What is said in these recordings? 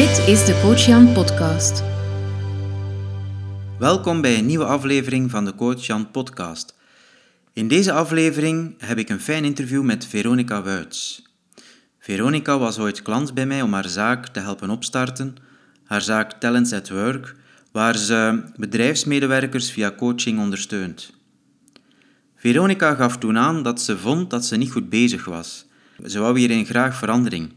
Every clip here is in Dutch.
Dit is de Coach Jan Podcast. Welkom bij een nieuwe aflevering van de Coach Jan Podcast. In deze aflevering heb ik een fijn interview met Veronica Wuits. Veronica was ooit klant bij mij om haar zaak te helpen opstarten, haar zaak Talents at Work, waar ze bedrijfsmedewerkers via coaching ondersteunt. Veronica gaf toen aan dat ze vond dat ze niet goed bezig was. Ze wou hierin graag verandering.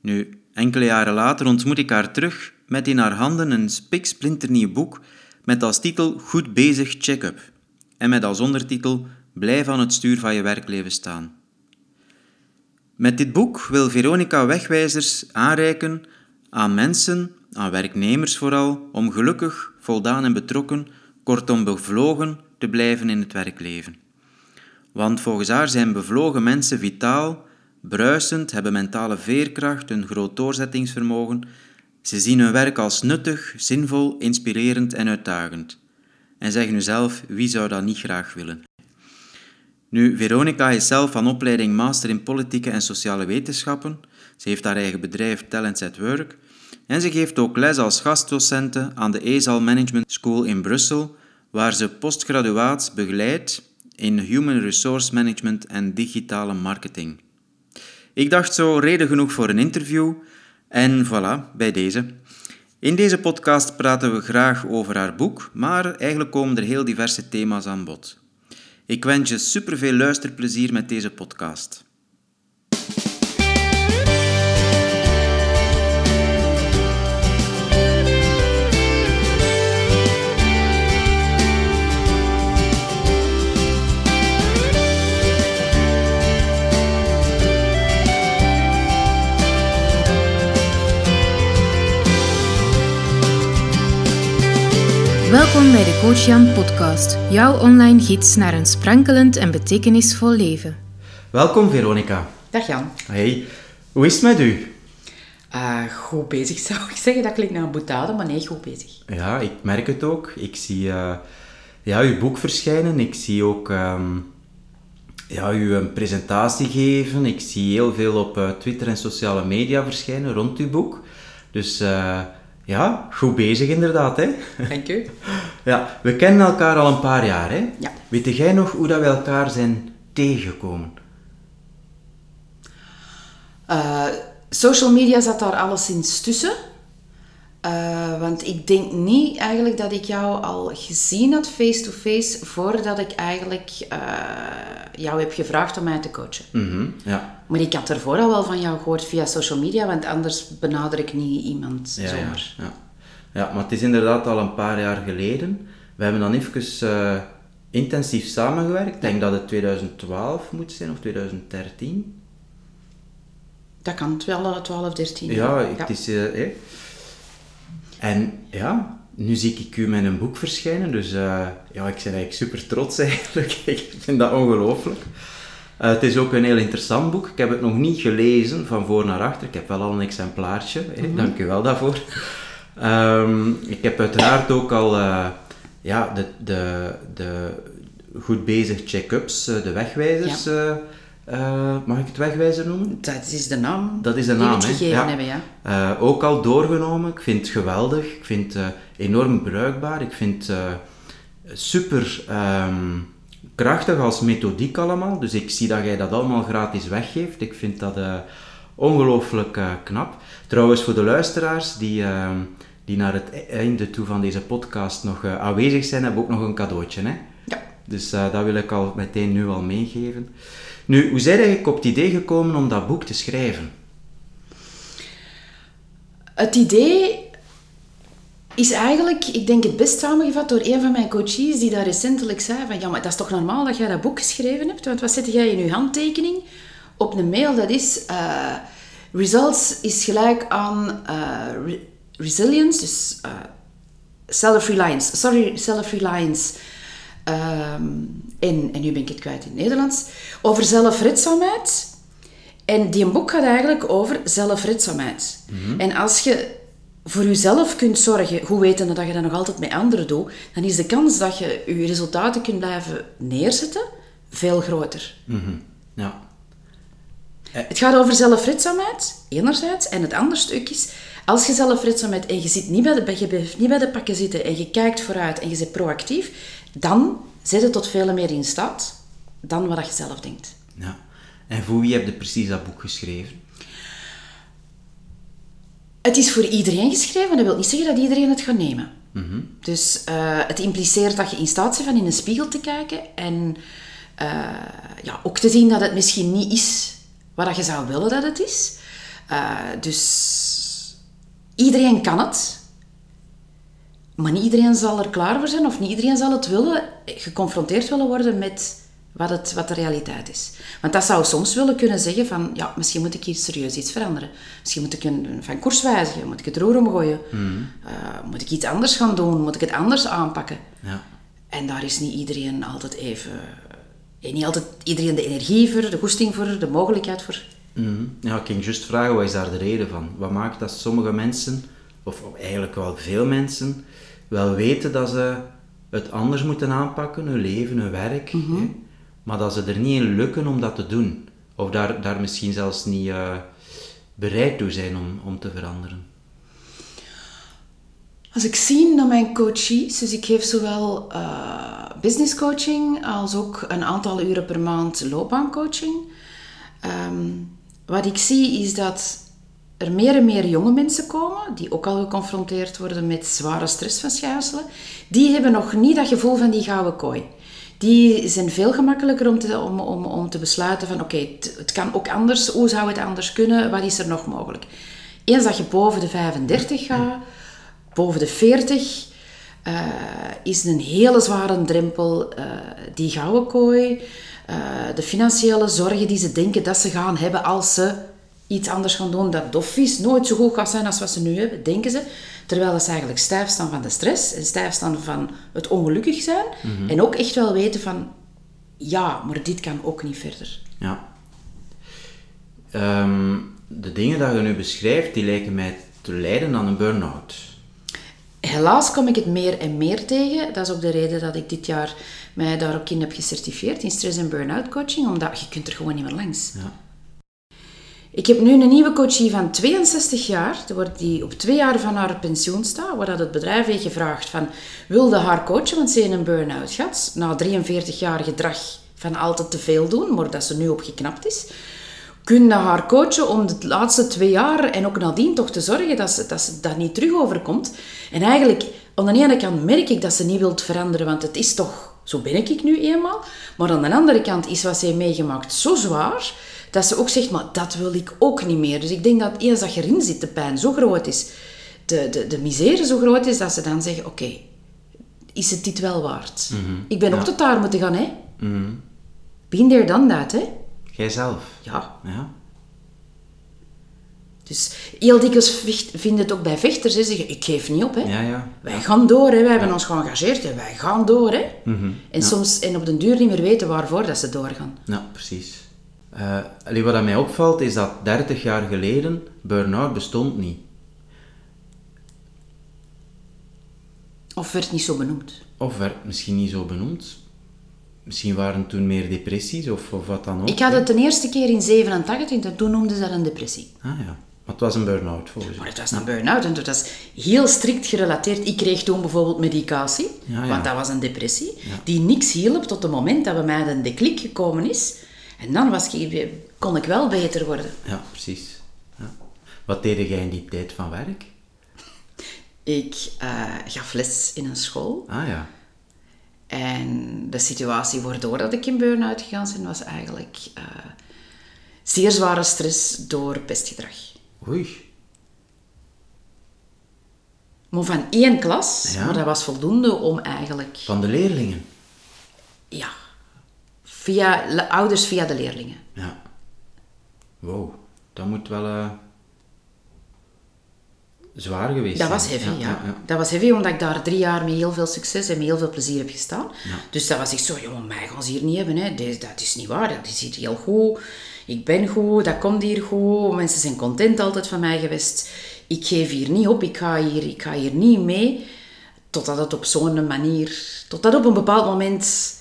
Nu, enkele jaren later ontmoet ik haar terug met in haar handen een spiksplinternieuw boek met als titel Goed bezig check-up en met als ondertitel Blijf aan het stuur van je werkleven staan. Met dit boek wil Veronica wegwijzers aanreiken aan mensen, aan werknemers vooral, om gelukkig, voldaan en betrokken, kortom bevlogen, te blijven in het werkleven. Want volgens haar zijn bevlogen mensen vitaal, bruisend, hebben mentale veerkracht, een groot doorzettingsvermogen. Ze zien hun werk als nuttig, zinvol, inspirerend en uitdagend. En zeg nu zelf, wie zou dat niet graag willen? Nu, Veronica is zelf van opleiding Master in Politieke en Sociale Wetenschappen. Ze heeft haar eigen bedrijf Talents at Work. En ze geeft ook les als gastdocente aan de ESAL Management School in Brussel, waar ze postgraduaats begeleidt in Human Resource Management en digitale marketing. Ik dacht zo reden genoeg voor een interview en voilà, bij deze. In deze podcast praten we graag over haar boek, maar eigenlijk komen er heel diverse thema's aan bod. Ik wens je superveel luisterplezier met deze podcast. Welkom bij de Coach Jan Podcast, jouw online gids naar een sprankelend en betekenisvol leven. Welkom Veronica. Dag Jan. Hey, hoe is het met u? Uh, goed bezig zou ik zeggen. Dat klinkt naar een boetade, maar nee, goed bezig. Ja, ik merk het ook. Ik zie uh, ja, uw boek verschijnen. Ik zie ook um, ja, u een presentatie geven. Ik zie heel veel op uh, Twitter en sociale media verschijnen rond uw boek. Dus ja, goed bezig inderdaad. Hè? Dank u. Ja, we kennen elkaar al een paar jaar. Hè? Ja. Weet jij nog hoe dat we elkaar zijn tegengekomen? Uh, social media zat daar alleszins tussen. Uh, want ik denk niet eigenlijk dat ik jou al gezien had face-to-face voordat ik eigenlijk uh, jou heb gevraagd om mij te coachen. Mm -hmm, ja. Maar ik had ervoor al wel van jou gehoord via social media, want anders benader ik niet iemand ja, zomaar. Ja, ja. ja, maar het is inderdaad al een paar jaar geleden. We hebben dan even uh, intensief samengewerkt. Ik denk dat het 2012 moet zijn of 2013. Dat kan, 12, 12 13. Ja, het is... Eh, en ja, nu zie ik u met een boek verschijnen, dus uh, ja, ik ben eigenlijk super trots eigenlijk. ik vind dat ongelooflijk. Uh, het is ook een heel interessant boek. Ik heb het nog niet gelezen van voor naar achter. Ik heb wel al een exemplaartje. Mm -hmm. Dank u wel daarvoor. Um, ik heb uiteraard ook al uh, ja, de, de, de goed bezig check-ups, de wegwijzers. Ja. Uh, mag ik het wegwijzer noemen? Dat is de naam. Dat is de naam, die we gegeven ja. hebben, ja. Uh, ook al doorgenomen. Ik vind het geweldig. Ik vind het uh, enorm bruikbaar. Ik vind het super um, krachtig als methodiek allemaal. Dus ik zie dat jij dat allemaal gratis weggeeft. Ik vind dat ongelooflijk knap. Trouwens, voor de luisteraars die, ehm, die naar het einde toe van deze podcast nog aanwezig zijn, hebben we ook nog een cadeautje. Hè? Ja. Dus dat wil ik al meteen nu al meegeven. Nu, hoe zijn eigenlijk op het idee gekomen om dat boek te schrijven? Het idee is eigenlijk, ik denk het best samengevat door een van mijn coaches die daar recentelijk zei van ja, maar dat is toch normaal dat jij dat boek geschreven hebt? Want wat zet jij in je handtekening op een mail? Dat is uh, results is gelijk aan re resilience, dus uh, self-reliance. Sorry, self-reliance. Um, en, en nu ben ik het kwijt in het Nederlands, over zelfredzaamheid. En die boek gaat eigenlijk over zelfredzaamheid. Mhm. Mm -hmm. En als je voor jezelf kunt zorgen, hoe wetende dat je dat nog altijd met anderen doet, dan is de kans dat je je resultaten kunt blijven neerzetten veel groter. Mm -hmm. Ja. Het gaat over zelfredzaamheid, enerzijds. En het andere stuk is, als je zelfredzaamheid en je, zit niet bij de, je blijft niet bij de pakken zitten en je kijkt vooruit en je bent proactief, dan zit je tot veel meer in staat dan wat je zelf denkt. Ja. En voor wie heb je precies dat boek geschreven? Het is voor iedereen geschreven, dat wil niet zeggen dat iedereen het gaat nemen. Dus eh, het impliceert dat je in staat bent van in een spiegel te kijken en eh, ja, ook te zien dat het misschien niet is wat je zou willen dat het is. Eh, dus iedereen kan het, maar niet iedereen zal er klaar voor zijn of niet iedereen zal het willen, geconfronteerd willen worden met wat, het, wat de realiteit is. Want dat zou soms willen kunnen zeggen van, ja, misschien moet ik hier serieus iets veranderen. Misschien moet ik een, van koers wijzigen, moet ik het roer omgooien. Eh, moet ik iets anders gaan doen, moet ik het anders aanpakken. Ja. En daar is niet iedereen altijd even... eh, Niet altijd iedereen de energie voor, de goesting voor, de mogelijkheid voor. Mhm. Ja, ik ging juist vragen, wat is daar de reden van? Wat maakt dat sommige mensen, of eigenlijk wel veel mensen, wel weten dat ze het anders moeten aanpakken, hun leven, hun werk, hè? maar dat ze er niet in lukken om dat te doen? Of daar, daar misschien zelfs niet eh, bereid toe zijn om, om te veranderen? Als ik zie naar mijn coaches, dus ik geef zowel eh business coaching als ook een aantal uren per maand loopbaancoaching. Ehm, wat ik zie is dat er meer en meer jonge mensen komen, die ook al geconfronteerd worden met zware stressverschijnselen. Die hebben nog niet dat gevoel van die gouden kooi. Die zijn veel gemakkelijker om te, om, om, te besluiten van oké, het, kan ook anders. Hoe zou het anders kunnen? Wat is er nog mogelijk? Eens dat je boven de 35 gaat, boven de 40, eh, is een hele zware drempel eh, die gouden kooi. eh, de financiële zorgen die ze denken dat ze gaan hebben als ze iets anders gaan doen. Dat doffies nooit zo goed gaat zijn als wat ze nu hebben, denken ze. Terwijl dat ze eigenlijk stijf staan van de stress en stijf staan van het ongelukkig zijn. En ook echt wel weten van, ja, maar dit kan ook niet verder. Ja. Ehm, de dingen die je nu beschrijft, die lijken mij te leiden aan een burn-out. Helaas kom ik het meer en meer tegen. Dat is ook de reden dat ik dit jaar mij daar ook in heb gecertificeerd in stress- en burn-out coaching, omdat je kunt er gewoon niet meer langs. Ja. Ik heb nu een nieuwe coachie van 62 jaar, die op twee jaar van haar pensioen staat, waar dat het bedrijf heeft gevraagd van, wilde haar coachen, want ze heeft een burn-out gehad, na 43 jaar gedrag van altijd te veel doen, maar dat ze nu opgeknapt is. Kunnen haar coachen om de laatste twee jaar en ook nadien toch te zorgen dat ze, dat ze dat niet terug overkomt. En eigenlijk, aan de ene kant merk ik dat ze niet wilt veranderen, want het is toch, zo ben ik nu eenmaal. Maar aan de andere kant is wat ze heeft meegemaakt zo zwaar, dat ze ook zegt, maar dat wil ik ook niet meer. Dus ik denk dat eens dat je erin zit, de pijn zo groot is, de, de, de misère zo groot is, dat ze dan zeggen, oké, is het dit wel waard? Ik ben ook tot daar moeten gaan, hè. Mhm. Been there, done that, hè. Jijzelf? Ja. Ja. Dus heel dikwijls vinden het ook bij vechters, hè, zeggen, ik geef niet op, hè. Ja, ja. Wij gaan door, hè. wij hebben ons geëngageerd en wij gaan door. Hè. Mhm. En soms en op den duur niet meer weten waarvoor dat ze doorgaan. Ja, precies. Eh, allee, wat mij opvalt is dat 30 jaar geleden burn-out bestond niet. Of werd niet zo benoemd. Of werd misschien niet zo benoemd. Misschien waren toen meer depressies of, of wat dan ook. Ik had het de eerste keer in 87 en toen noemden ze dat een depressie. Ah ja, maar het was een burn-out volgens Maar mij. het was een burn-out en dat was heel strikt gerelateerd. Ik kreeg toen bijvoorbeeld medicatie, Ja, ja. want dat was een depressie, die niks hielp tot het moment dat bij mij de- de klik gekomen is. En dan was ik, kon ik wel beter worden. Ja, precies. Ja. Wat deed jij in die tijd van werk? Ik eh, gaf les in een school Ah ja. En de situatie waardoor dat ik in burn-out gegaan ben, was eigenlijk eh, zeer zware stress door pestgedrag. Oei. Maar van één klas, Ja. maar dat was voldoende om eigenlijk, Van de leerlingen. ja, via ouders via de leerlingen. Ja. Wow, dat moet wel eh, zwaar geweest Dat zijn. was heavy, ja, ja, ja. Dat was heavy, omdat ik daar drie jaar met heel veel succes en met heel veel plezier heb gestaan. Dus dat was ik zo, jongen, mij gaan ze hier niet hebben. Hè. Dat is niet waar, dat is hier heel goed. Ik ben goed, dat komt hier goed. Mensen zijn content altijd van mij geweest. Ik geef hier niet op, ik ga hier, ik ga hier niet mee. Totdat het op zo'n manier... Totdat op een bepaald moment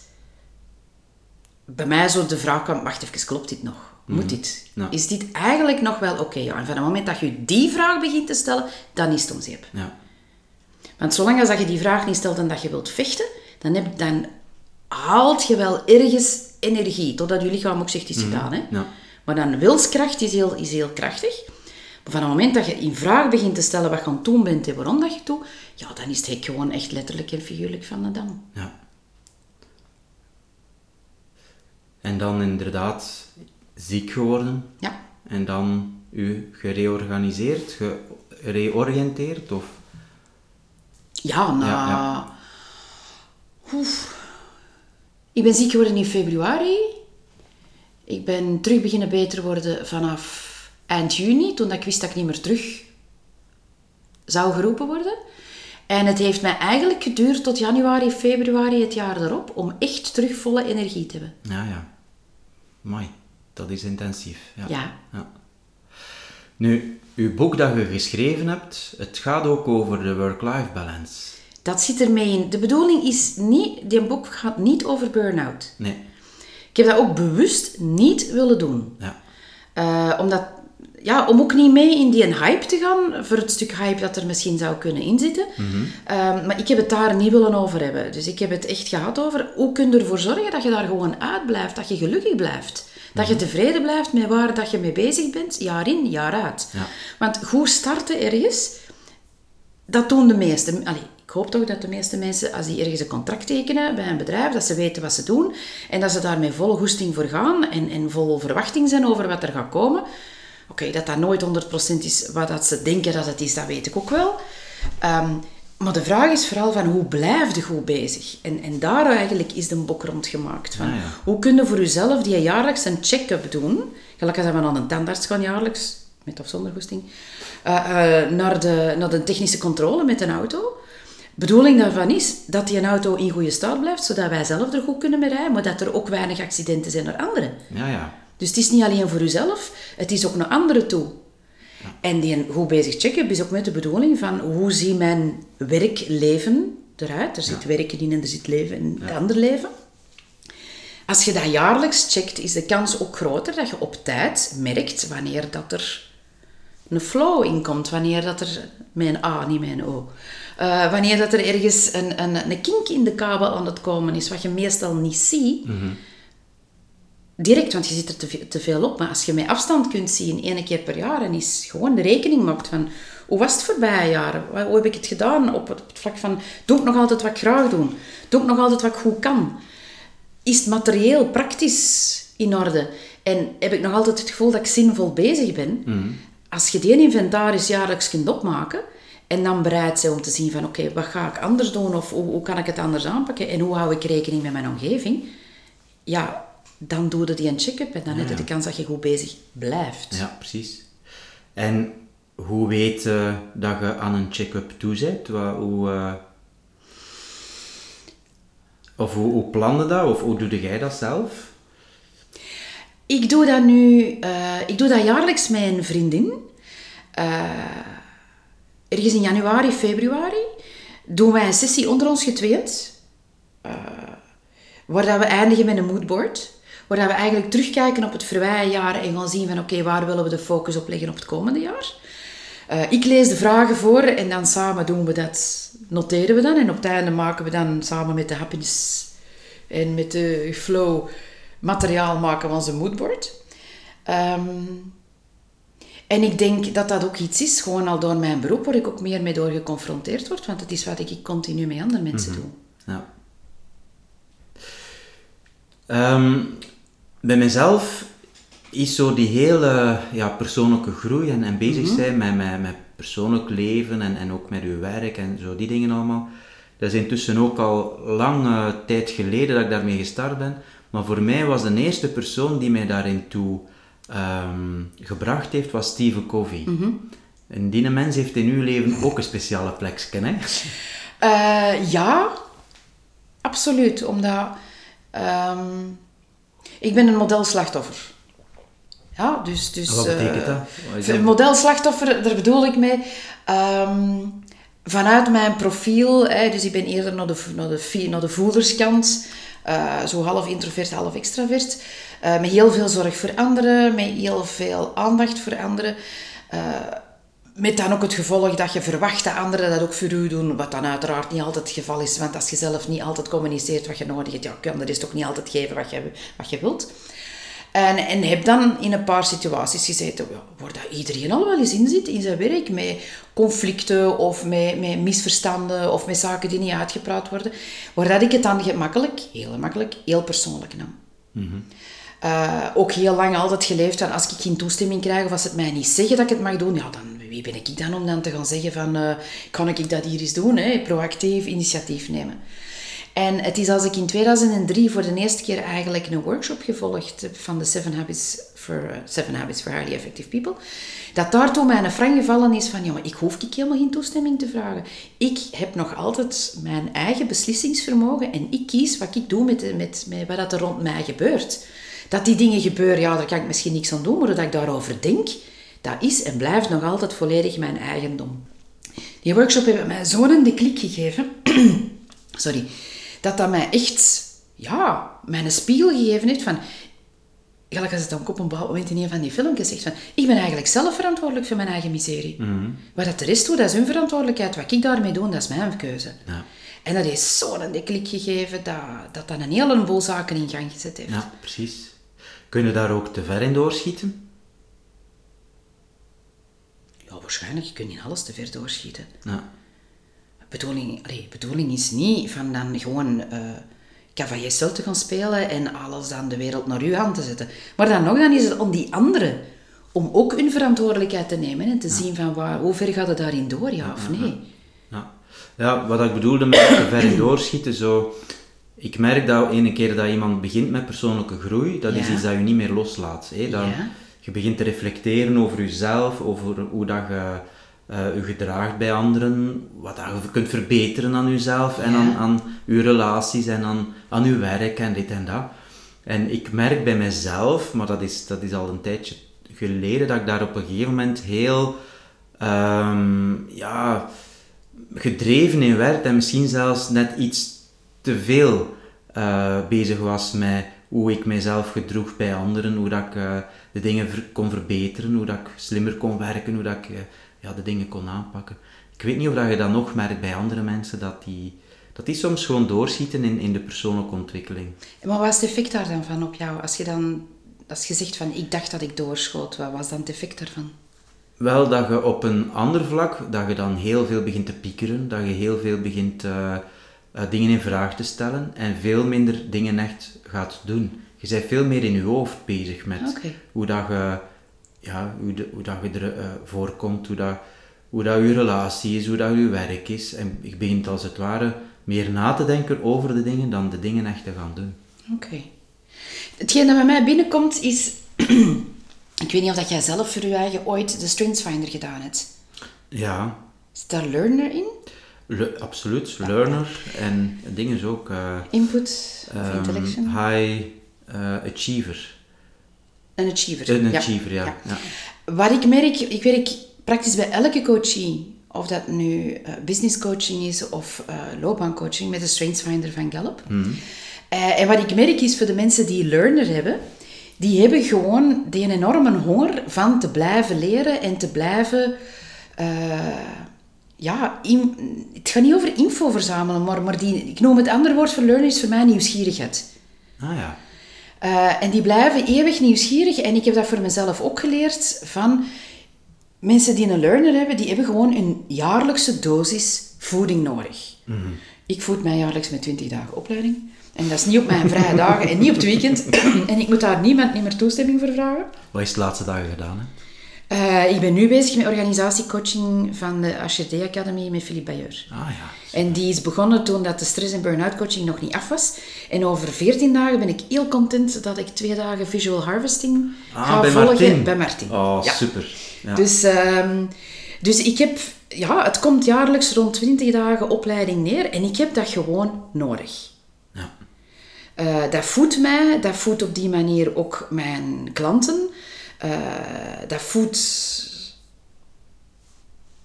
bij mij zo de vraag kwam, wacht even, klopt dit nog? Moet dit? Ja. Is dit eigenlijk nog wel oké? Ja, en van het moment dat je die vraag begint te stellen, dan is het om zeep. Ja. Want zolang als dat je die vraag niet stelt en dat je wilt vechten, dan, heb, dan haalt je wel ergens energie, totdat je lichaam ook zegt, het is gedaan. Hè? Ja. Maar dan wilskracht is heel, is heel krachtig. Maar van het moment dat je in vraag begint te stellen wat je aan het doen bent en waarom dat je het doet, ja, dan is het gewoon echt letterlijk en figuurlijk van de dam. Ja. En dan inderdaad ziek geworden. Ja. En dan u gereorganiseerd, gereoriënteerd of... Ja, na... Ja, ja. Oef. Ik ben ziek geworden in februari. Ik ben terug beginnen beter worden vanaf eind juni, toen ik wist dat ik niet meer terug zou geroepen worden. En het heeft mij eigenlijk geduurd tot januari, februari het jaar erop om echt terug volle energie te hebben. Ja, ja. Mooi. Dat is intensief. Ja. Ja. ja. Nu, uw boek dat je geschreven hebt, het gaat ook over de work-life balance. Dat zit ermee in. De bedoeling is niet, die boek gaat niet over burn-out. Nee. Ik heb dat ook bewust niet willen doen. Ja. Eh, omdat, ja, om ook niet mee in die hype te gaan, voor het stuk hype dat er misschien zou kunnen inzitten. Ehm, maar ik heb het daar niet willen over hebben. Dus ik heb het echt gehad over hoe kun je ervoor zorgen dat je daar gewoon uit blijft, dat je gelukkig blijft. Dat je tevreden blijft met waar dat je mee bezig bent, jaar in, jaar uit. Ja. Want goed starten ergens, dat doen de meesten. Allee, ik hoop toch dat de meeste mensen, als die ergens een contract tekenen bij een bedrijf, dat ze weten wat ze doen en dat ze daar met volle goesting voor gaan en, en vol verwachting zijn over wat er gaat komen. Oké, dat dat nooit 100% is wat dat ze denken dat het is, dat weet ik ook wel. Ehm, maar de vraag is vooral van hoe blijf je goed bezig? En, en daar eigenlijk is de bok rond gemaakt. Van, Ah, ja. Hoe kun je voor jezelf die jaarlijks een check-up doen? Gelijk als we aan een tandarts gaan jaarlijks, met of zonder goesting, eh, eh, naar, de, naar de technische controle met een auto. bedoeling daarvan is dat die een auto in goede staat blijft, zodat wij zelf er goed kunnen mee rijden, maar dat er ook weinig accidenten zijn naar anderen. Ja, ja. Dus het is niet alleen voor uzelf, het is ook naar anderen toe. En die goed bezig check-up is ook met de bedoeling van hoe ziet mijn werkleven eruit? Er zit werken in en er zit leven in het andere leven. Als je dat jaarlijks checkt, is de kans ook groter dat je op tijd merkt wanneer dat er een flow in komt, wanneer dat er, een A, niet een O, Eh, wanneer dat er ergens een, een, een kink in de kabel aan het komen is, wat je meestal niet ziet, direct, want je zit er te veel, te veel op. Maar als je met afstand kunt zien, één keer per jaar, en is gewoon de rekening maakt van hoe was het voorbije jaar? Hoe heb ik het gedaan op het, op het vlak van doe ik nog altijd wat ik graag doe? Doe ik nog altijd wat ik goed kan? Is het materieel praktisch in orde? En heb ik nog altijd het gevoel dat ik zinvol bezig ben? Als je die inventaris jaarlijks kunt opmaken en dan bereid bent om te zien van oké, wat ga ik anders doen of hoe, hoe kan ik het anders aanpakken en hoe hou ik rekening met mijn omgeving? Ja, dan doe je die een check-up en dan heb je de kans dat je goed bezig blijft. Ja, precies. En hoe weet je dat je aan een check-up toe bent? Wat, hoe, eh, of hoe, hoe plan je dat? Of hoe doe jij dat zelf? Ik doe dat nu, eh, ik doe dat jaarlijks met een vriendin. Eh, ergens in januari, februari doen wij een sessie onder ons getweeënd. eh, waar dat we eindigen met een moodboard. Waar we eigenlijk terugkijken op het voorbije jaar en gaan zien van oké, waar willen we de focus op leggen op het komende jaar. Eh, ik lees de vragen voor en dan samen doen we dat, noteren we dan. En op het einde maken we dan samen met de happiness en met de flow materiaal maken we onze moodboard. Ehm, en ik denk dat dat ook iets is, gewoon al door mijn beroep, waar ik ook meer mee door geconfronteerd word, want het is wat ik continu met andere mensen doe. Ja. Ehm, bij mezelf is zo die hele ja, persoonlijke groei en, en bezig zijn met, met, met persoonlijk leven en, en ook met uw werk en zo die dingen allemaal. Dat is intussen ook al lange tijd geleden dat ik daarmee gestart ben. Maar voor mij was de eerste persoon die mij daarin toe ehm, gebracht heeft, was Steve Covey. En die mens heeft in uw leven ook een speciale plek, hè? Eh, ja, absoluut. Omdat ehm, ik ben een modelslachtoffer. Ja, dus... dus Wat betekent eh, dat? Wat dat? modelslachtoffer, daar bedoel ik mee. ehm, vanuit mijn profiel, hè, dus ik ben eerder naar de, naar de, naar de voederskant. Eh, zo half introvert, half extravert. Eh, met heel veel zorg voor anderen, met heel veel aandacht voor anderen. Met dan ook het gevolg dat je verwacht dat anderen dat ook voor u doen, wat dan uiteraard niet altijd het geval is. Want als je zelf niet altijd communiceert wat je nodig hebt, ja, kan er is toch niet altijd geven wat je, wat je wilt. En, en heb dan in een paar situaties gezeten waar dat iedereen al wel eens in zit in zijn werk, met conflicten of met, met misverstanden of met zaken die niet uitgepraat worden, waar dat ik het dan gemakkelijk, heel makkelijk, heel persoonlijk nam. Uh, ook heel lang altijd geleefd van als ik geen toestemming krijg of als het mij niet zeggen dat ik het mag doen, ja, dan wie ben ik dan om dan te gaan zeggen van uh, kan ik dat hier eens doen, hè? proactief initiatief nemen. En het is als ik in 2003 voor de eerste keer eigenlijk een workshop gevolgd van de Seven Habits for, Seven Habits for Highly Effective People, dat daar toen mij een frang gevallen is van, ja, maar ik hoef ik helemaal geen toestemming te vragen. Ik heb nog altijd mijn eigen beslissingsvermogen en ik kies wat ik doe met, met, met wat er rond mij gebeurt. Dat die dingen gebeuren, ja, daar kan ik misschien niks aan doen, maar dat ik daarover denk, dat is en blijft nog altijd volledig mijn eigendom. Die workshop heeft mij zo'n de klik gegeven. Sorry dat dat mij echt, ja, mijn spiegel gegeven heeft van... Gelijk als het dan op een bepaald moment in een van die filmpjes zegt van... Ik ben eigenlijk zelf verantwoordelijk voor mijn eigen miserie. Mm Wat dat de rest doet, dat is hun verantwoordelijkheid. Wat ik daarmee doe, dat is mijn keuze. Ja. En dat heeft zo'n de klik gegeven dat, dat dat een heleboel zaken in gang gezet heeft. Ja, precies. Kun je daar ook te ver in doorschieten? Ja, waarschijnlijk. Je kunt niet alles te ver doorschieten. Ja bedoeling, allee, bedoeling is niet van dan gewoon uh, cavalier te gaan spelen en alles dan de wereld naar uw hand te zetten. Maar dan nog, dan is het om die anderen, om ook hun verantwoordelijkheid te nemen en te zien van waar, hoe ver gaat het daarin door, ja of nee. Ja, ja wat ik bedoelde met te ver doorschieten, zo... Ik merk dat ene keer dat iemand begint met persoonlijke groei, dat is iets dat je niet meer loslaat. Dan, Je begint te reflecteren over jezelf, over hoe dat je uh, u gedraagt bij anderen, wat je kunt verbeteren aan uzelf en aan, aan uw relaties en aan, aan uw werk en dit en dat. En ik merk bij mezelf, maar dat is, dat is al een tijdje geleden, dat ik daar op een gegeven moment heel um, ja, gedreven in werd en misschien zelfs net iets te veel uh, bezig was met hoe ik mijzelf gedroeg bij anderen, hoe dat ik uh, de dingen kon verbeteren, hoe dat ik slimmer kon werken, hoe dat ik ja, de dingen kon aanpakken. Ik weet niet of dat je dat nog merkt bij andere mensen, dat die, dat die soms gewoon doorschieten in, in de persoonlijke ontwikkeling. Maar wat is het effect daar dan van op jou? Als je dan als je zegt van ik dacht dat ik doorschoot, wat was dan het effect daarvan? Wel, dat je op een ander vlak, dat je dan heel veel begint te piekeren, dat je heel veel begint uh, uh, dingen in vraag te stellen en veel minder dingen echt gaat doen. Je bent veel meer in je hoofd bezig met hoe dat je ja, hoe, de, hoe dat je er uh, voorkomt, hoe dat, hoe dat je relatie is, hoe dat je werk is. En ik begin als het ware meer na te denken over de dingen dan de dingen echt te gaan doen. Oké. Hetgeen dat bij mij binnenkomt is... ik weet niet of dat jij zelf voor je eigen ooit de StrengthsFinder gedaan hebt. Ja. Is daar learner in? Absoluut, learner en dingen ook. Uh, Input um? High uh, achiever. Een achiever. Een achiever, ja. ja. Wat ik merk, ik werk praktisch bij elke coachie, of dat nu uh, business coaching is of uh, loopbaancoaching, met de StrengthsFinder van Gallup. Mm en wat ik merk is voor de mensen die learner hebben, die hebben gewoon die een enorme honger van te blijven leren en te blijven... ja, in, het gaat niet over info verzamelen, maar, maar die, ik noem het andere woord voor learner is voor mij nieuwsgierigheid. Ah ja. Uh, en die blijven eeuwig nieuwsgierig. En ik heb dat voor mezelf ook geleerd van mensen die een learner hebben, die hebben gewoon een jaarlijkse dosis voeding nodig. Mm -hmm. Ik voed mij jaarlijks met 20 dagen opleiding. En dat is niet op mijn vrije dagen en niet op het weekend. en ik moet daar niemand niet meer toestemming voor vragen. Wat is de laatste dagen gedaan? Hè? Uh, ik ben nu bezig met organisatiecoaching van de HRD Academy met Philippe Bayeur. Ah, ja. En die is begonnen toen dat de stress- en burn-out coaching nog niet af was. En over 14 dagen ben ik heel content dat ik twee dagen visual harvesting ah, ga bij volgen Martin. bij Martin. Oh, super. Ja. Dus, um, dus ik heb, ja, het komt jaarlijks rond 20 dagen opleiding neer en ik heb dat gewoon nodig. Ja. Uh, dat voedt mij, dat voedt op die manier ook mijn klanten. Uh, dat voedt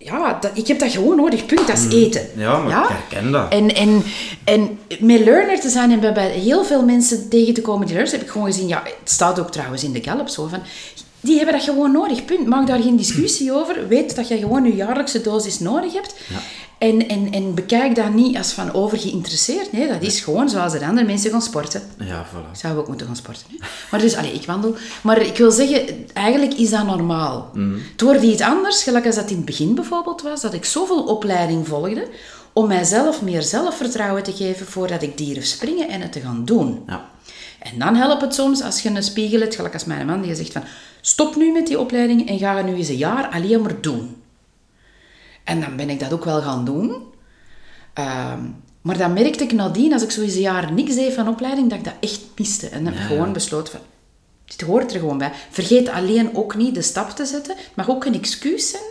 ja, dat, ik heb dat gewoon nodig, punt, dat is eten. Mm. Ja, maar ik herken dat. En, en, en met learner te zijn en bij, bij heel veel mensen tegen te komen die learners, heb ik gewoon gezien, ja, het staat ook trouwens in de Gallup zo van, die hebben dat gewoon nodig, punt. Maak daar geen discussie over. Weet dat je gewoon je jaarlijkse dosis nodig hebt. Ja. En, en, en bekijk dat niet als van over geïnteresseerd. Nee, dat is gewoon zoals de andere mensen gaan sporten. Ja, voilà. Ik zou ook moeten gaan sporten. Hè? Maar dus, allee, ik wandel. Maar ik wil zeggen, eigenlijk is dat normaal. Het wordt iets anders, gelijk als dat in het begin bijvoorbeeld was, dat ik zoveel opleiding volgde om mijzelf meer zelfvertrouwen te geven voordat ik durf springen en het te gaan doen. Ja. En dan helpt het soms als je een spiegel hebt, gelijk als mijn man, die zegt van, stop nu met die opleiding en ga het nu eens een jaar alleen maar doen. En dan ben ik dat ook wel gaan doen. Ehm, maar dan merkte ik nadien, als ik zo eens een jaar niks deed van opleiding, dat ik dat echt miste. En dan heb ik gewoon besloten van, dit hoort er gewoon bij. Vergeet alleen ook niet de stap te zetten. Het mag ook een excuus zijn,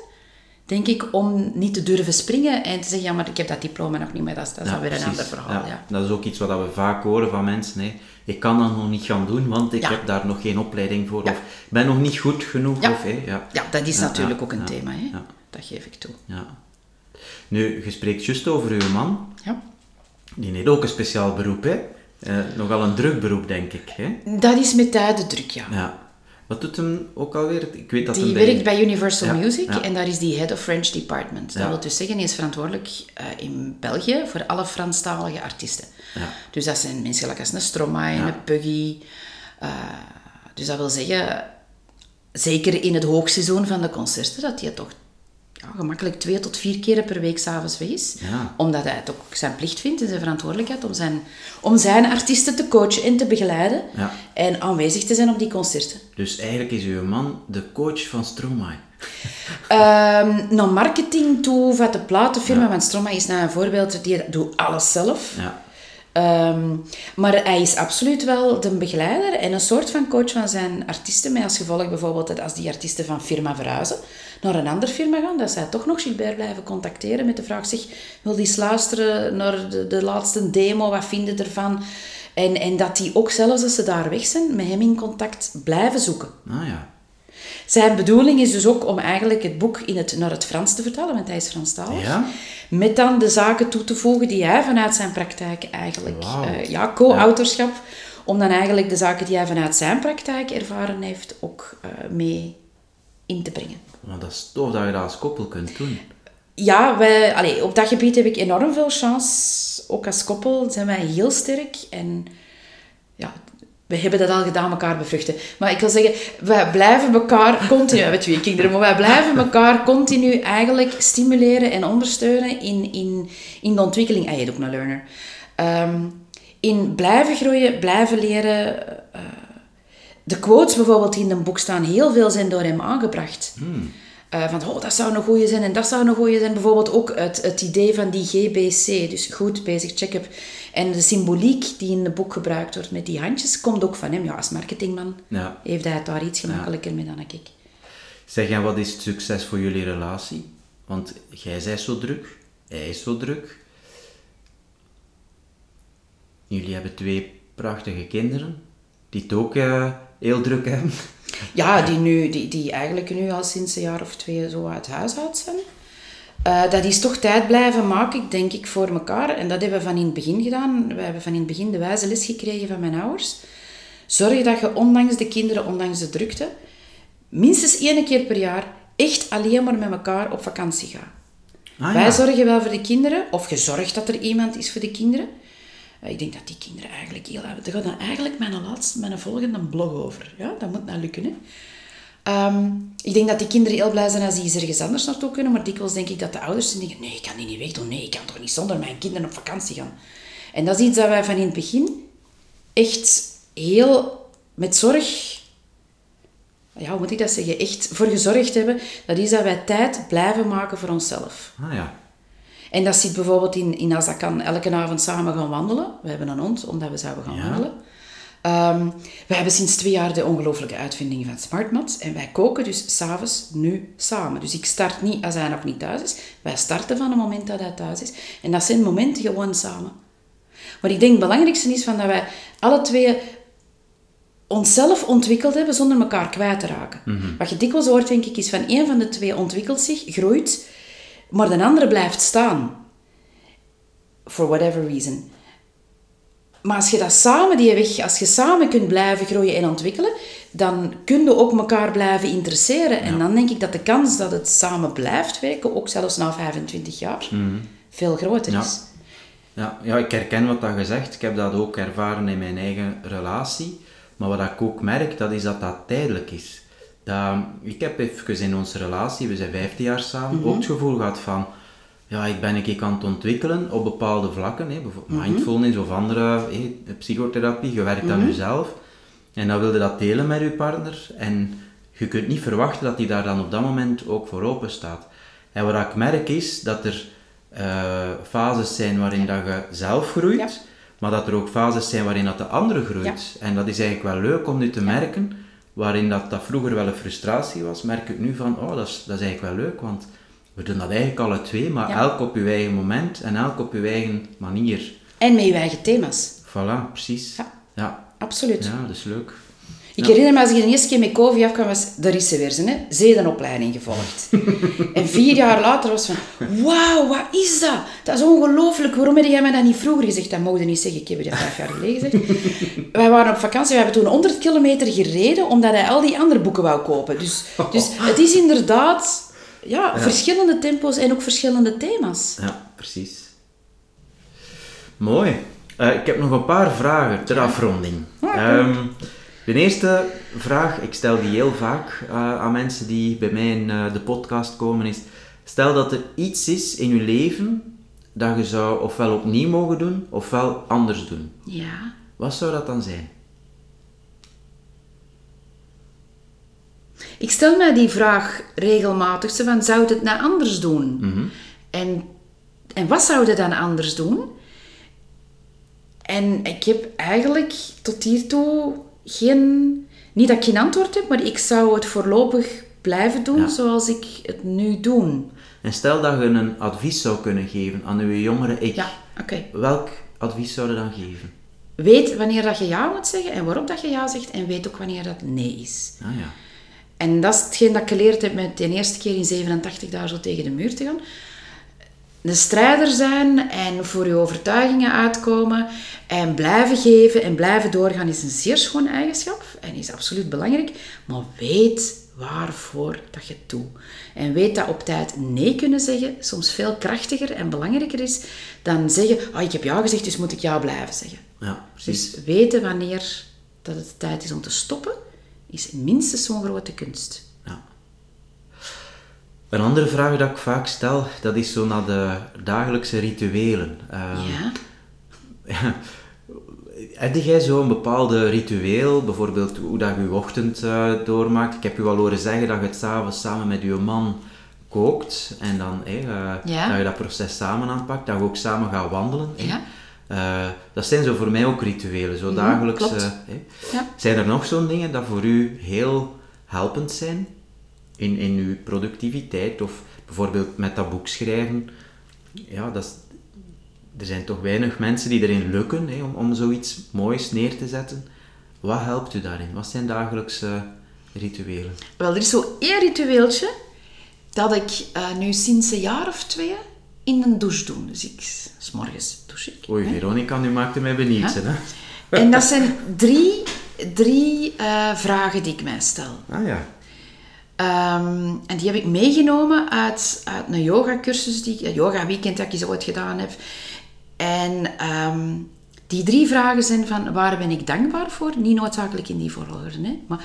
denk ik, om niet te durven springen en te zeggen, ja, maar ik heb dat diploma nog niet, maar dat is, dat is Ja, alweer een precies. ander verhaal. Ja. Dat is ook iets wat we vaak horen van mensen. Hè. Ik kan dat nog niet gaan doen, want ik Ja. heb daar nog geen opleiding voor. Ja. Of ben nog niet goed genoeg. Ja. Of. Ja. Ja, dat is natuurlijk ook een thema, hè? dat geef ik toe. Ja. Nu, je spreekt juist over uw man. Ja. Die heeft ook een speciaal beroep, hè? Eh, nogal een druk beroep, denk ik. Hè? Dat is met tijd de druk, ja. Ja. Wat doet hem ook alweer? Ik weet dat Die werkt bij Universal Ja, Music ja. en daar is die Head of French Department. Dat Ja. wil dus zeggen, hij is verantwoordelijk eh, in België voor alle Franstalige artiesten. Ja. Dus dat zijn mensen gelijk als een Stromae, een Puggy. eh, dus dat wil zeggen, zeker in het hoogseizoen van de concerten, dat hij toch ja, gemakkelijk twee tot vier keren per week s'avonds weg is. Ja. Omdat hij het ook zijn plicht vindt en zijn verantwoordelijkheid om zijn, om zijn artiesten te coachen en te begeleiden. Ja. En aanwezig te zijn op die concerten. Dus eigenlijk is uw man de coach van Stromae. Ehm naar marketing toe, van de platenfirma, want Stromae is nou een voorbeeld, die doet alles zelf. Ja. Ehm, maar hij is absoluut wel de begeleider en een soort van coach van zijn artiesten. Met als gevolg bijvoorbeeld dat als die artiesten van firma verhuizen naar een andere firma gaan, dat zij toch nog Gilbert blijven contacteren met de vraag, zeg, wil die eens luisteren naar de, de laatste demo, wat vinden ervan? En, en dat die ook zelfs als ze daar weg zijn, met hem in contact blijven zoeken. Ah ja. Zijn bedoeling is dus ook om eigenlijk het boek in het, naar het Frans te vertalen, want hij is Franstalig. Ja? Met dan de zaken toe te voegen die hij vanuit zijn praktijk eigenlijk... Wauw. eh, ja, co-autorschap. Om dan eigenlijk de zaken die hij vanuit zijn praktijk ervaren heeft ook eh, mee in te brengen. Maar dat is tof dat je dat als koppel kunt doen. Ja, wij, allee, op dat gebied heb ik enorm veel chance. Ook als koppel zijn wij heel sterk. En ja, we hebben dat al gedaan, elkaar bevruchten. Maar ik wil zeggen, wij blijven elkaar continu... Hebben twee kinderen, maar wij blijven elkaar continu eigenlijk stimuleren en ondersteunen in, in, in de ontwikkeling. Ah, je ook een learner. Ehm, in blijven groeien, blijven leren... eh, de quotes bijvoorbeeld die in een boek staan, heel veel zijn door hem aangebracht. Eh, van, oh, dat zou een goeie zijn en dat zou een goeie zijn. Bijvoorbeeld ook het, het idee van die GBC, dus goed bezig, check-up. En de symboliek die in het boek gebruikt wordt met die handjes, komt ook van hem. Ja, als marketingman Ja. heeft hij het daar iets gemakkelijker mee dan ik. Zeg, en wat is het succes voor jullie relatie? Want jij bent zo druk, hij is zo druk. Jullie hebben twee prachtige kinderen, die het ook eh, heel druk hebben. Ja, die, nu, die, die eigenlijk nu al sinds een jaar of twee zo uit huis uit zijn. Eh, dat is toch tijd blijven maken, denk ik, voor elkaar. En dat hebben we van in het begin gedaan. We hebben van in het begin de wijze les gekregen van mijn ouders. Zorg dat je ondanks de kinderen, ondanks de drukte, minstens één keer per jaar echt alleen maar met elkaar op vakantie gaat. Ah, Wij zorgen wel voor de kinderen, of je zorgt dat er iemand is voor de kinderen. Ik denk dat die kinderen eigenlijk heel... Daar gaat dan eigenlijk mijn laatste, mijn volgende blog over. Ja, dat moet nou lukken, hè. Ehm, ik denk dat die kinderen heel blij zijn als die ergens anders naartoe kunnen, maar dikwijls denk ik dat de ouders denken, nee, ik kan die niet wegdoen, nee, ik kan toch niet zonder mijn kinderen op vakantie gaan. En dat is iets dat wij van in het begin echt heel met zorg, ja, hoe moet ik dat zeggen, echt voor gezorgd hebben. Dat is dat wij tijd blijven maken voor onszelf. Ah ja. En dat zit bijvoorbeeld in, in als dat kan, elke avond samen gaan wandelen. We hebben een hond, omdat we zouden gaan Ja. wandelen. Ehm, we hebben sinds twee jaar de ongelooflijke uitvinding van SmartMat. En wij koken dus s'avonds nu samen. Dus ik start niet als hij nog niet thuis is. Wij starten van het moment dat hij thuis is. En dat zijn momenten gewoon samen. Maar ik denk het belangrijkste is van dat wij alle twee onszelf ontwikkeld hebben zonder elkaar kwijt te raken. Wat je dikwijls hoort, denk ik, is van één van de twee ontwikkelt zich, groeit maar de andere blijft staan. For whatever reason. Maar als je dat samen, die weg, als je samen kunt blijven groeien en ontwikkelen, dan kun je ook elkaar blijven interesseren. En dan denk ik dat de kans dat het samen blijft werken, ook zelfs na 25 jaar, veel groter is. Ja, ja, ik herken wat dat je zegt. Ik heb dat ook ervaren in mijn eigen relatie. Maar wat ik ook merk, dat is dat dat tijdelijk is. Dat, ik heb even in onze relatie, we zijn 15 jaar samen, ook het gevoel gehad van... Ja, ik ben een keer aan het ontwikkelen op bepaalde vlakken. Hè, bijvoorbeeld mindfulness of andere hè, psychotherapie. Je werkt aan jezelf. En dan wilde dat delen met je partner. En je kunt niet verwachten dat die daar dan op dat moment ook voor open staat. En wat ik merk is dat er eh, fases zijn waarin dat je zelf groeit, maar dat er ook fases zijn waarin dat de andere groeit. En dat is eigenlijk wel leuk om nu te merken, waarin dat, dat vroeger wel een frustratie was, merk ik nu van, oh, dat is, dat is eigenlijk wel leuk, want we doen dat eigenlijk alle twee, maar elk op je eigen moment en elk op je eigen manier. En met je eigen thema's. Voilà, precies. Ja. Ja, Absoluut. ja dat is leuk. Ik herinner me als ik de eerste keer met COVID afkwam, was daar is ze weer, ze, hè? zedenopleiding gevolgd. en vier jaar later was van, wauw, wat is dat? Dat is ongelooflijk, waarom heb jij mij dat niet vroeger gezegd? Dat mocht je niet zeggen, ik heb je dat vijf jaar geleden gezegd. Wij waren op vakantie, we hebben toen 100 kilometer gereden, omdat hij al die andere boeken wou kopen. Dus, dus het is inderdaad ja, verschillende tempo's en ook verschillende thema's. Ja, precies. Mooi. Eh, ik heb nog een paar vragen ter afronding. Ehm, de eerste vraag, ik stel die heel vaak eh, aan mensen die bij mij in eh, de podcast komen, is: stel dat er iets is in je leven dat je zou ofwel opnieuw mogen doen, ofwel anders doen. Ja. Wat zou dat dan zijn? Ik stel mij die vraag regelmatig, van, zou het nou anders doen? en, en wat zou je dan anders doen? En ik heb eigenlijk tot hiertoe geen... Niet dat ik geen antwoord heb, maar ik zou het voorlopig blijven doen Ja. zoals ik het nu doe. En stel dat je een advies zou kunnen geven aan je jongere ik. Ja, oké. Welk advies zou je dan geven? Weet wanneer dat je ja moet zeggen en waarop dat je ja zegt. En weet ook wanneer dat nee is. Ah ja. En dat is hetgeen dat ik geleerd heb met de eerste keer in 87 daar zo tegen de muur te gaan. Een strijder zijn en voor je overtuigingen uitkomen en blijven geven en blijven doorgaan is een zeer schoon eigenschap en is absoluut belangrijk. Maar weet waarvoor dat je het doet. En weet dat op tijd nee kunnen zeggen soms veel krachtiger en belangrijker is dan zeggen, ah, ik heb ja gezegd, dus moet ik ja blijven zeggen. Ja, precies. Dus weten wanneer dat het tijd is om te stoppen, is minstens zo'n grote kunst. Een andere vraag dat ik vaak stel, dat is zo naar de dagelijkse rituelen. Ehm, Ja? Heb jij zo'n bepaalde ritueel, bijvoorbeeld hoe dat je je ochtend eh, doormaakt? Ik heb je al horen zeggen dat je het s'avonds samen met je man kookt en dan eh, Ja. dat je dat proces samen aanpakt, dat je ook samen gaat wandelen. Eh, dat zijn zo voor mij ook rituelen, zo dagelijks. Ja. Zijn er nog zo'n dingen dat voor u heel helpend zijn in, in uw productiviteit of bijvoorbeeld met dat boek schrijven? Ja, dat is, er zijn toch weinig mensen die erin lukken hè, om, om zoiets moois neer te zetten. Wat helpt u daarin? Wat zijn dagelijkse rituelen? Wel, er is zo één ritueeltje dat ik eh, nu sinds een jaar of twee in een douche doe. Dus ik, s morgens douche ik. Oei, Veronica, nu maakte mij benieuwd. Ja. Hè? En dat zijn drie, drie eh, vragen die ik mij stel. Ah ja. Ehm, en die heb ik meegenomen uit, uit een yoga-cursus, die, een yoga-weekend dat ik eens ooit gedaan heb. En ehm, die drie vragen zijn van, waar ben ik dankbaar voor? Niet noodzakelijk in die volgorde, hè? maar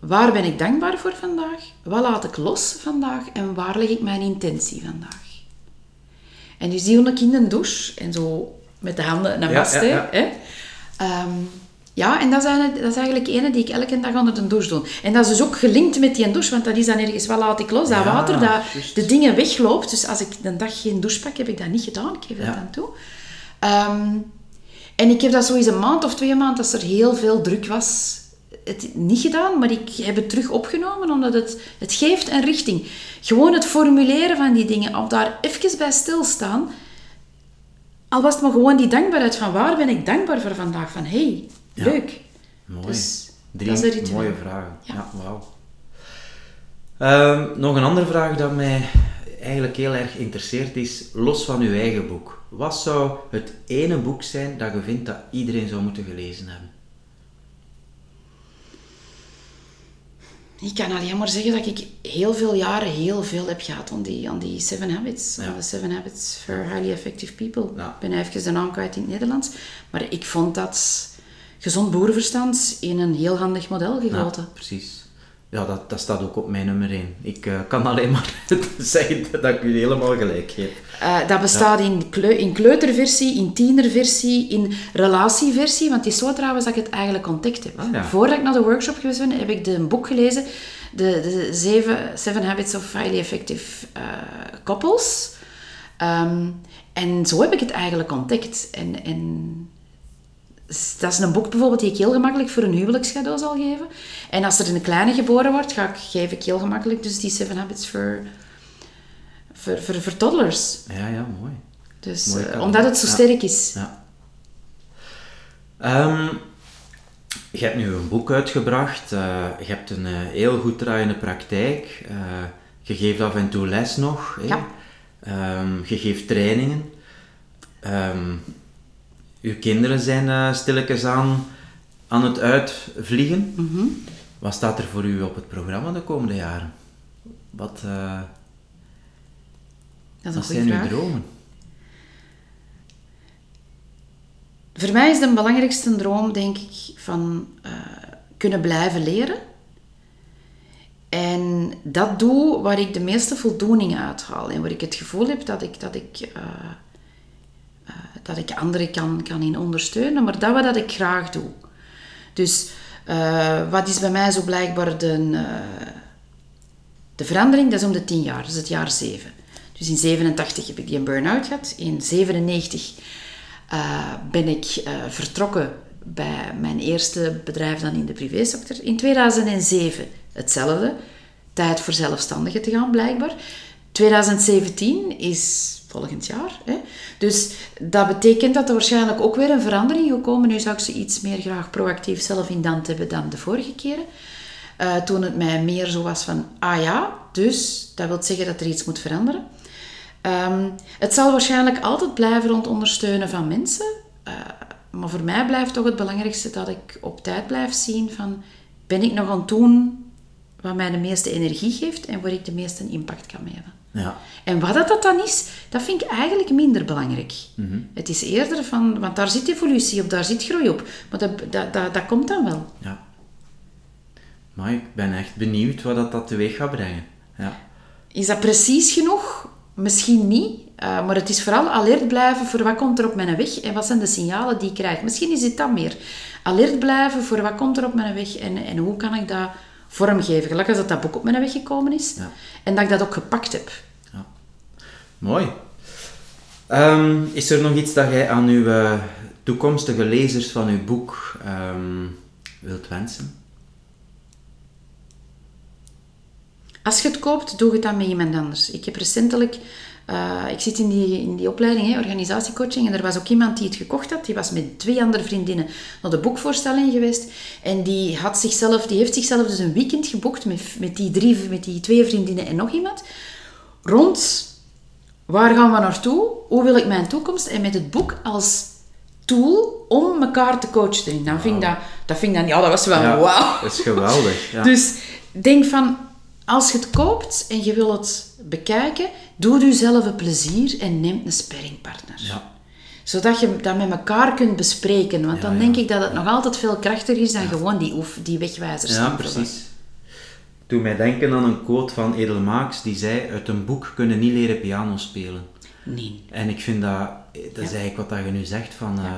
waar ben ik dankbaar voor vandaag? Wat laat ik los vandaag? En waar leg ik mijn intentie vandaag? En dus die ik in de douche en zo met de handen naar vast. ja, hè, ja. hè. Ehm, ja, en dat is, eigenlijk, dat is eigenlijk ene die ik elke dag onder de douche doe. En dat is dus ook gelinkt met die douche, want dat is dan ergens, wat laat ik los? Dat Ja, water dat de dingen wegloopt. Dus als ik een dag geen douche pak, heb ik dat niet gedaan. Ik geef dat dan toe. Ehm, en ik heb dat eens een maand of twee maanden, als er heel veel druk was, het niet gedaan, maar ik heb het terug opgenomen, omdat het, het geeft een richting. Gewoon het formuleren van die dingen, of daar even bij stilstaan, al was het maar gewoon die dankbaarheid van waar ben ik dankbaar voor vandaag, van hey, Ja. leuk. Mooi. Dus Drie dat is mooie vragen. Ja, Ja. wauw. Ehm, nog een andere vraag dat mij eigenlijk heel erg interesseert is, los van uw eigen boek. Wat zou het ene boek zijn dat je vindt dat iedereen zou moeten gelezen hebben? Ik kan alleen maar zeggen dat ik heel veel jaren heel veel heb gehad aan die, aan die Seven Habits. Ja. Aan de Seven Habits for Highly Effective People. Ja. Ik ben even de naam kwijt in het Nederlands. Maar ik vond dat gezond boerenverstand in een heel handig model gegoten. Ja, precies. Ja, dat, dat staat ook op mijn nummer 1. Ik eh, kan alleen maar zeggen dat ik u helemaal gelijk geef. Eh, dat bestaat in, kleu in kleuterversie, in tienerversie, in relatieversie. Want het is zo trouwens dat ik het eigenlijk ontdekt heb. Ah, ja. Voordat ik naar de workshop geweest ben, heb ik de, een boek gelezen. De, de zeven, Seven Habits of Highly Effective eh, Couples. Ehm, en zo heb ik het eigenlijk ontdekt. En, en dat is een boek bijvoorbeeld die ik heel gemakkelijk voor een huwelijkscadeau zal geven. En als er een kleine geboren wordt, ga ik, geef ik heel gemakkelijk dus die Seven Habits voor, voor, voor, voor toddlers. Ja, ja, mooi. Dus, Mooi eh, omdat het zo Ja. sterk is. Ja. Ehm, je hebt nu een boek uitgebracht. eh, je hebt een eh, heel goed draaiende praktijk. je geeft af en toe les nog. hè. Ja. Ehm, je geeft trainingen. Ehm uw kinderen zijn eh stilletjes aan, aan het uitvliegen. Mhm. Wat staat er voor u op het programma de komende jaren? Wat, eh, wat zijn uw dromen? Voor mij is de belangrijkste droom, denk ik, van eh, kunnen blijven leren. En dat doe waar ik de meeste voldoening uit haal. En waar ik het gevoel heb dat ik, dat ik, dat ik anderen kan, kan in ondersteunen. Maar dat wat dat ik graag doe. Dus eh, wat is bij mij zo blijkbaar de, eh, de verandering? Dat is om de tien jaar. Dat is het jaar zeven. Dus in 87 heb ik die een burn-out gehad. In 97 eh, ben ik vertrokken bij mijn eerste bedrijf dan in de privésector. In 2007 hetzelfde. Tijd voor zelfstandigen te gaan, blijkbaar. 2017 is volgend jaar. Hè? Dus dat betekent dat er waarschijnlijk ook weer een verandering gekomen. Nu zou ik ze iets meer graag proactief zelf in hand hebben dan de vorige keren. Eh, toen het mij meer zo was van, ah ja, dus dat wil zeggen dat er iets moet veranderen. Ehm, het zal waarschijnlijk altijd blijven rond ondersteunen van mensen. eh, maar voor mij blijft toch het belangrijkste dat ik op tijd blijf zien van... Ben ik nog aan het doen wat mij de meeste energie geeft en waar ik de meeste impact kan hebben? Ja. En wat dat, dat dan is, dat vind ik eigenlijk minder belangrijk. Het is eerder van... Want daar zit evolutie op, daar zit groei op. Maar dat, dat, dat, dat komt dan wel. Ja. Maar ik ben echt benieuwd wat dat, dat teweeg gaat brengen. Ja. Is dat precies genoeg? Misschien niet. eh, maar het is vooral alert blijven voor wat komt er op mijn weg en wat zijn de signalen die ik krijg. Misschien is dit dat meer. Alert blijven voor wat komt er op mijn weg en, en hoe kan ik dat vormgeven. Als dat, dat boek op mijn weg gekomen is. Ja. En dat ik dat ook gepakt heb. ja. Mooi. Ehm, is er nog iets dat jij aan uw eh, toekomstige lezers van uw boek ehm, wilt wensen? Als je het koopt, doe het dan met iemand anders. Ik heb recentelijk... eh, ik zit in die, in die opleiding, hè, organisatiecoaching, en er was ook iemand die het gekocht had. Die was met twee andere vriendinnen naar de boekvoorstelling geweest. En die, had zichzelf, die heeft zichzelf dus een weekend geboekt met, met, die drie, met die twee vriendinnen en nog iemand. Rond waar gaan we naartoe? Hoe wil ik mijn toekomst? En met het boek als tool om elkaar te coachen. Dan vind ik dat, dat vind ik dan, ja, dat was wel wauw. Dat is geweldig. Ja. Dus denk van, als je het koopt en je wil het bekijken, doe jezelf een plezier en neem een sparringpartner. Ja. Zodat je dat met elkaar kunt bespreken. Want Ja, dan ja. denk ik dat het nog altijd veel krachtiger is dan gewoon die, oef, die wegwijzers. Ja, precies. Doe mij denken aan een quote van Edel Maaks, die zei, uit een boek kunnen niet leren piano spelen. Nee. En ik vind dat, dat is eigenlijk wat dat je nu zegt, van, eh,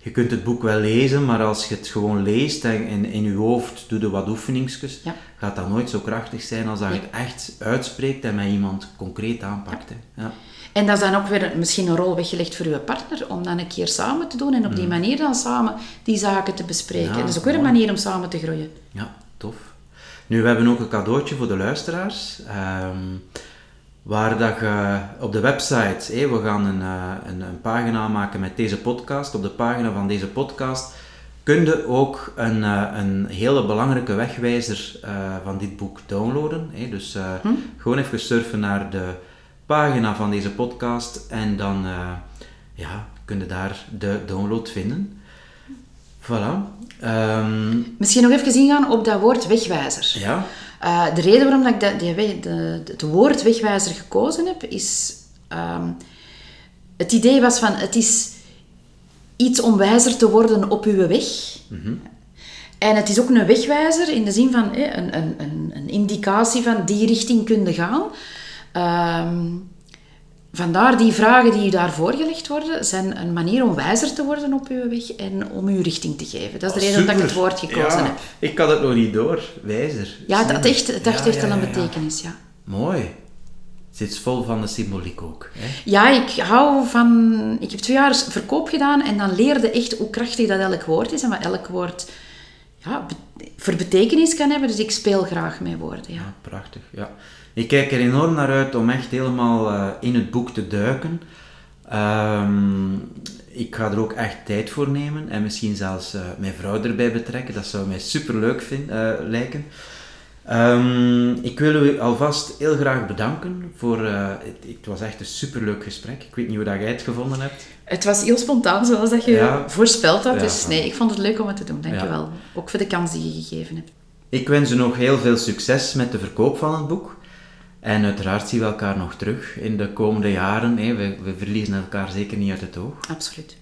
je kunt het boek wel lezen, maar als je het gewoon leest en in, in je hoofd doe je wat oefeningsjes, Ja. gaat dat nooit zo krachtig zijn als dat je het echt uitspreekt en met iemand concreet aanpakt. Hè. Ja. En dat is dan ook weer misschien een rol weggelegd voor uw partner, om dan een keer samen te doen en op die manier dan samen die zaken te bespreken. Mm. En dat is ook weer een manier om samen te groeien. Ja, tof. Nu, we hebben ook een cadeautje voor de luisteraars. ehm, waar dat je op de website, hé, we gaan een, eh, een, een pagina maken met deze podcast. Op de pagina van deze podcast kun je ook een, eh, een hele belangrijke wegwijzer eh, van dit boek downloaden. Hé. Dus eh, gewoon even surfen naar de pagina van deze podcast en dan ja, kun je daar de download vinden. Voilà. Um, Misschien nog even ingaan op dat woord wegwijzer. Ja. Uh, de reden waarom ik dat, die, de, het woord wegwijzer gekozen heb, is... Um, het idee was van, het is iets om wijzer te worden op uw weg. Mm En het is ook een wegwijzer in de zin van een, een, een, een indicatie van die richting kunnen gaan. Um, vandaar die vragen die u daar voorgelegd worden, zijn een manier om wijzer te worden op uw weg en om uw richting te geven. Dat is de reden dat ik het woord gekozen ja, heb. Ik had het nog niet door, wijzer. Ja, dat echt, het echt heeft al een betekenis, ja. Mooi. Het zit vol van de symboliek ook. Hè? Ja, ik hou van... Ik heb twee jaar verkoop gedaan en dan leerde echt hoe krachtig dat elk woord is en wat elk woord ja, voor betekenis kan hebben. Dus ik speel graag met woorden, ja. ja prachtig, ja. Ik kijk er enorm naar uit om echt helemaal uh, in het boek te duiken. Um, ik ga er ook echt tijd voor nemen en misschien zelfs uh, mijn vrouw erbij betrekken. Dat zou mij super leuk uh, lijken. Um, ik wil u alvast heel graag bedanken voor. Uh, het, het, was echt een superleuk gesprek. Ik weet niet hoe dat jij het gevonden hebt. Het was heel spontaan, zoals dat je ja. voorspeld had. Ja, dus nee, ik vond het leuk om het te doen. Dankjewel. Ja. Ook voor de kans die je gegeven hebt. Ik wens u nog heel veel succes met de verkoop van het boek. En uiteraard zien we elkaar nog terug in de komende jaren. Hè. We, we verliezen elkaar zeker niet uit het oog. Absoluut.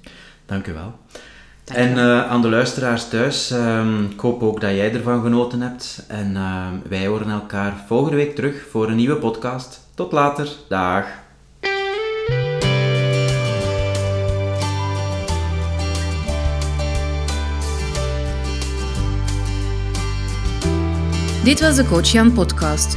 Dank u wel. En uh, aan de luisteraars thuis, um, ik hoop ook dat jij ervan genoten hebt. En uh, wij horen elkaar volgende week terug voor een nieuwe podcast. Tot later. Dag. Dit was de Coach Jan podcast.